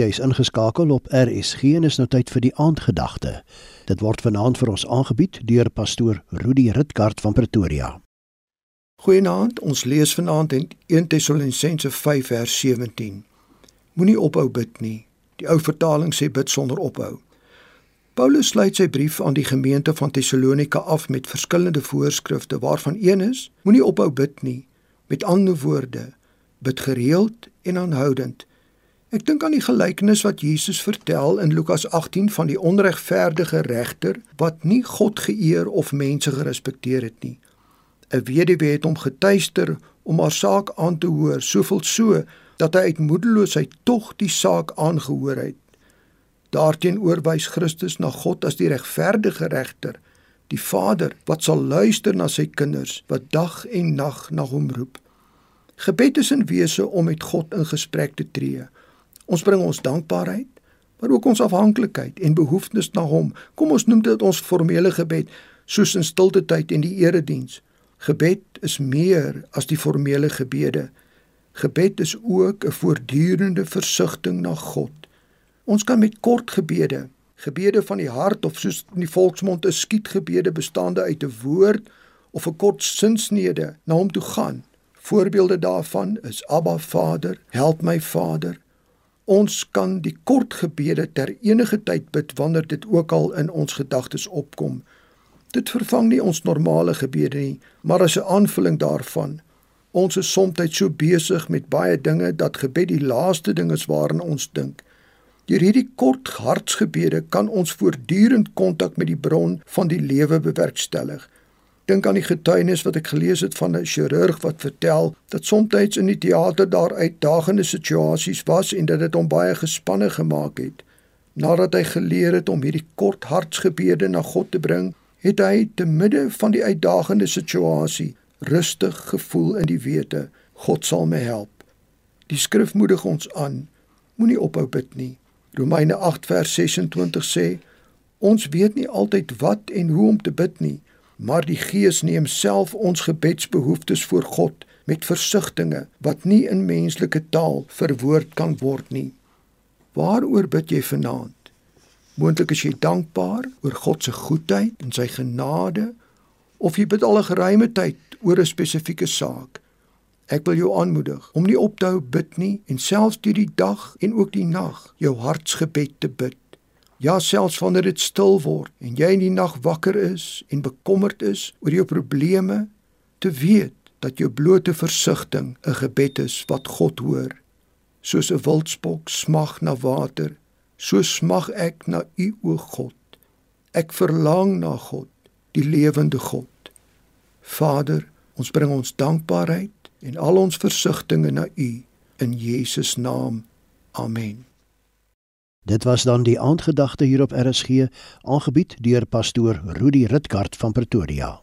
Jy is ingeskakel op RSG en is nou tyd vir die aandgedagte. Dit word vanaand vir ons aangebied deur pastoor Rudi Ritkart van Pretoria. Goeienaand, ons lees vanaand in 1 Tessalonisense 5 vers 17. Moenie ophou bid nie. Die ou vertaling sê bid sonder ophou. Paulus sluit sy brief aan die gemeente van Tessalonika af met verskillende voorskrifte waarvan een is: moenie ophou bid nie. Met ander woorde, bid gereeld en aanhoudend. Ek dink aan die gelykenis wat Jesus vertel in Lukas 18 van die onregverdige regter wat nie God geëer of mense gerespekteer het nie. 'n Weduwee het hom getuister om haar saak aan te hoor, soveel so dat hy uit moedeloosheid tog die saak aangehoor het. Daarteenoor wys Christus na God as die regverdige regter, die Vader wat sal luister na sy kinders wat dag en nag na hom roep. Gebed is 'n wese om met God in gesprek te tree. Ons bring ons dankbaarheid, maar ook ons afhanklikheid en behoeftes na Hom. Kom ons noem dit ons formele gebed, soos in stilte tyd en die erediens. Gebed is meer as die formele gebede. Gebed is ook 'n voortdurende versigtiging na God. Ons kan met kort gebede, gebede van die hart of soos in die volksmond 'n skietgebede bestaande uit 'n woord of 'n kort sinsnede na hom toe gaan. Voorbeelde daarvan is Abba Vader, help my Vader, Ons kan die kort gebede ter enige tyd bid wanneer dit ook al in ons gedagtes opkom. Dit vervang nie ons normale gebede nie, maar as 'n aanvulling daarvan. Ons is soms so besig met baie dinge dat gebed die laaste ding is waaraan ons dink. Deur hierdie kort hartsgebede kan ons voortdurend kontak met die bron van die lewe bewerkstellig dink aan die getuienis wat ek gelees het van 'n chirurg wat vertel dat soms in die teater daar uitdagende situasies was en dat dit hom baie gespanne gemaak het. Nadat hy geleer het om hierdie kort hartsgebede na God te bring, het hy te midde van die uitdagende situasie rustig gevoel in die wete God sal my help. Die skrif moedig ons aan: Moenie ophou bid nie. Romeine 8 vers 26 sê: Ons weet nie altyd wat en hoe om te bid nie maar die Gees neem self ons gebedsbehoeftes voor God met versigtings wat nie in menslike taal verwoord kan word nie. Waaroor bid jy vanaand? Moontlik is jy dankbaar oor God se goedheid en sy genade of jy bid al 'n geruime tyd oor 'n spesifieke saak. Ek wil jou aanmoedig om nie op te hou bid nie en selfs deur die dag en ook die nag jou hartsgebed te bid. Ja, selfs wanneer dit stil word en jy in die nag wakker is en bekommerd is oor jou probleme, te weet dat jou blote versigtiging 'n gebed is wat God hoor. Soos 'n wildspok smag na water, so smag ek na U o God. Ek verlang na God, die lewende God. Vader, ons bring ons dankbaarheid en al ons versigtings na U in Jesus naam. Amen. Dit was dan die aandgedagte hier op RSG, aangebied deur pastoor Rudi Ritkart van Pretoria.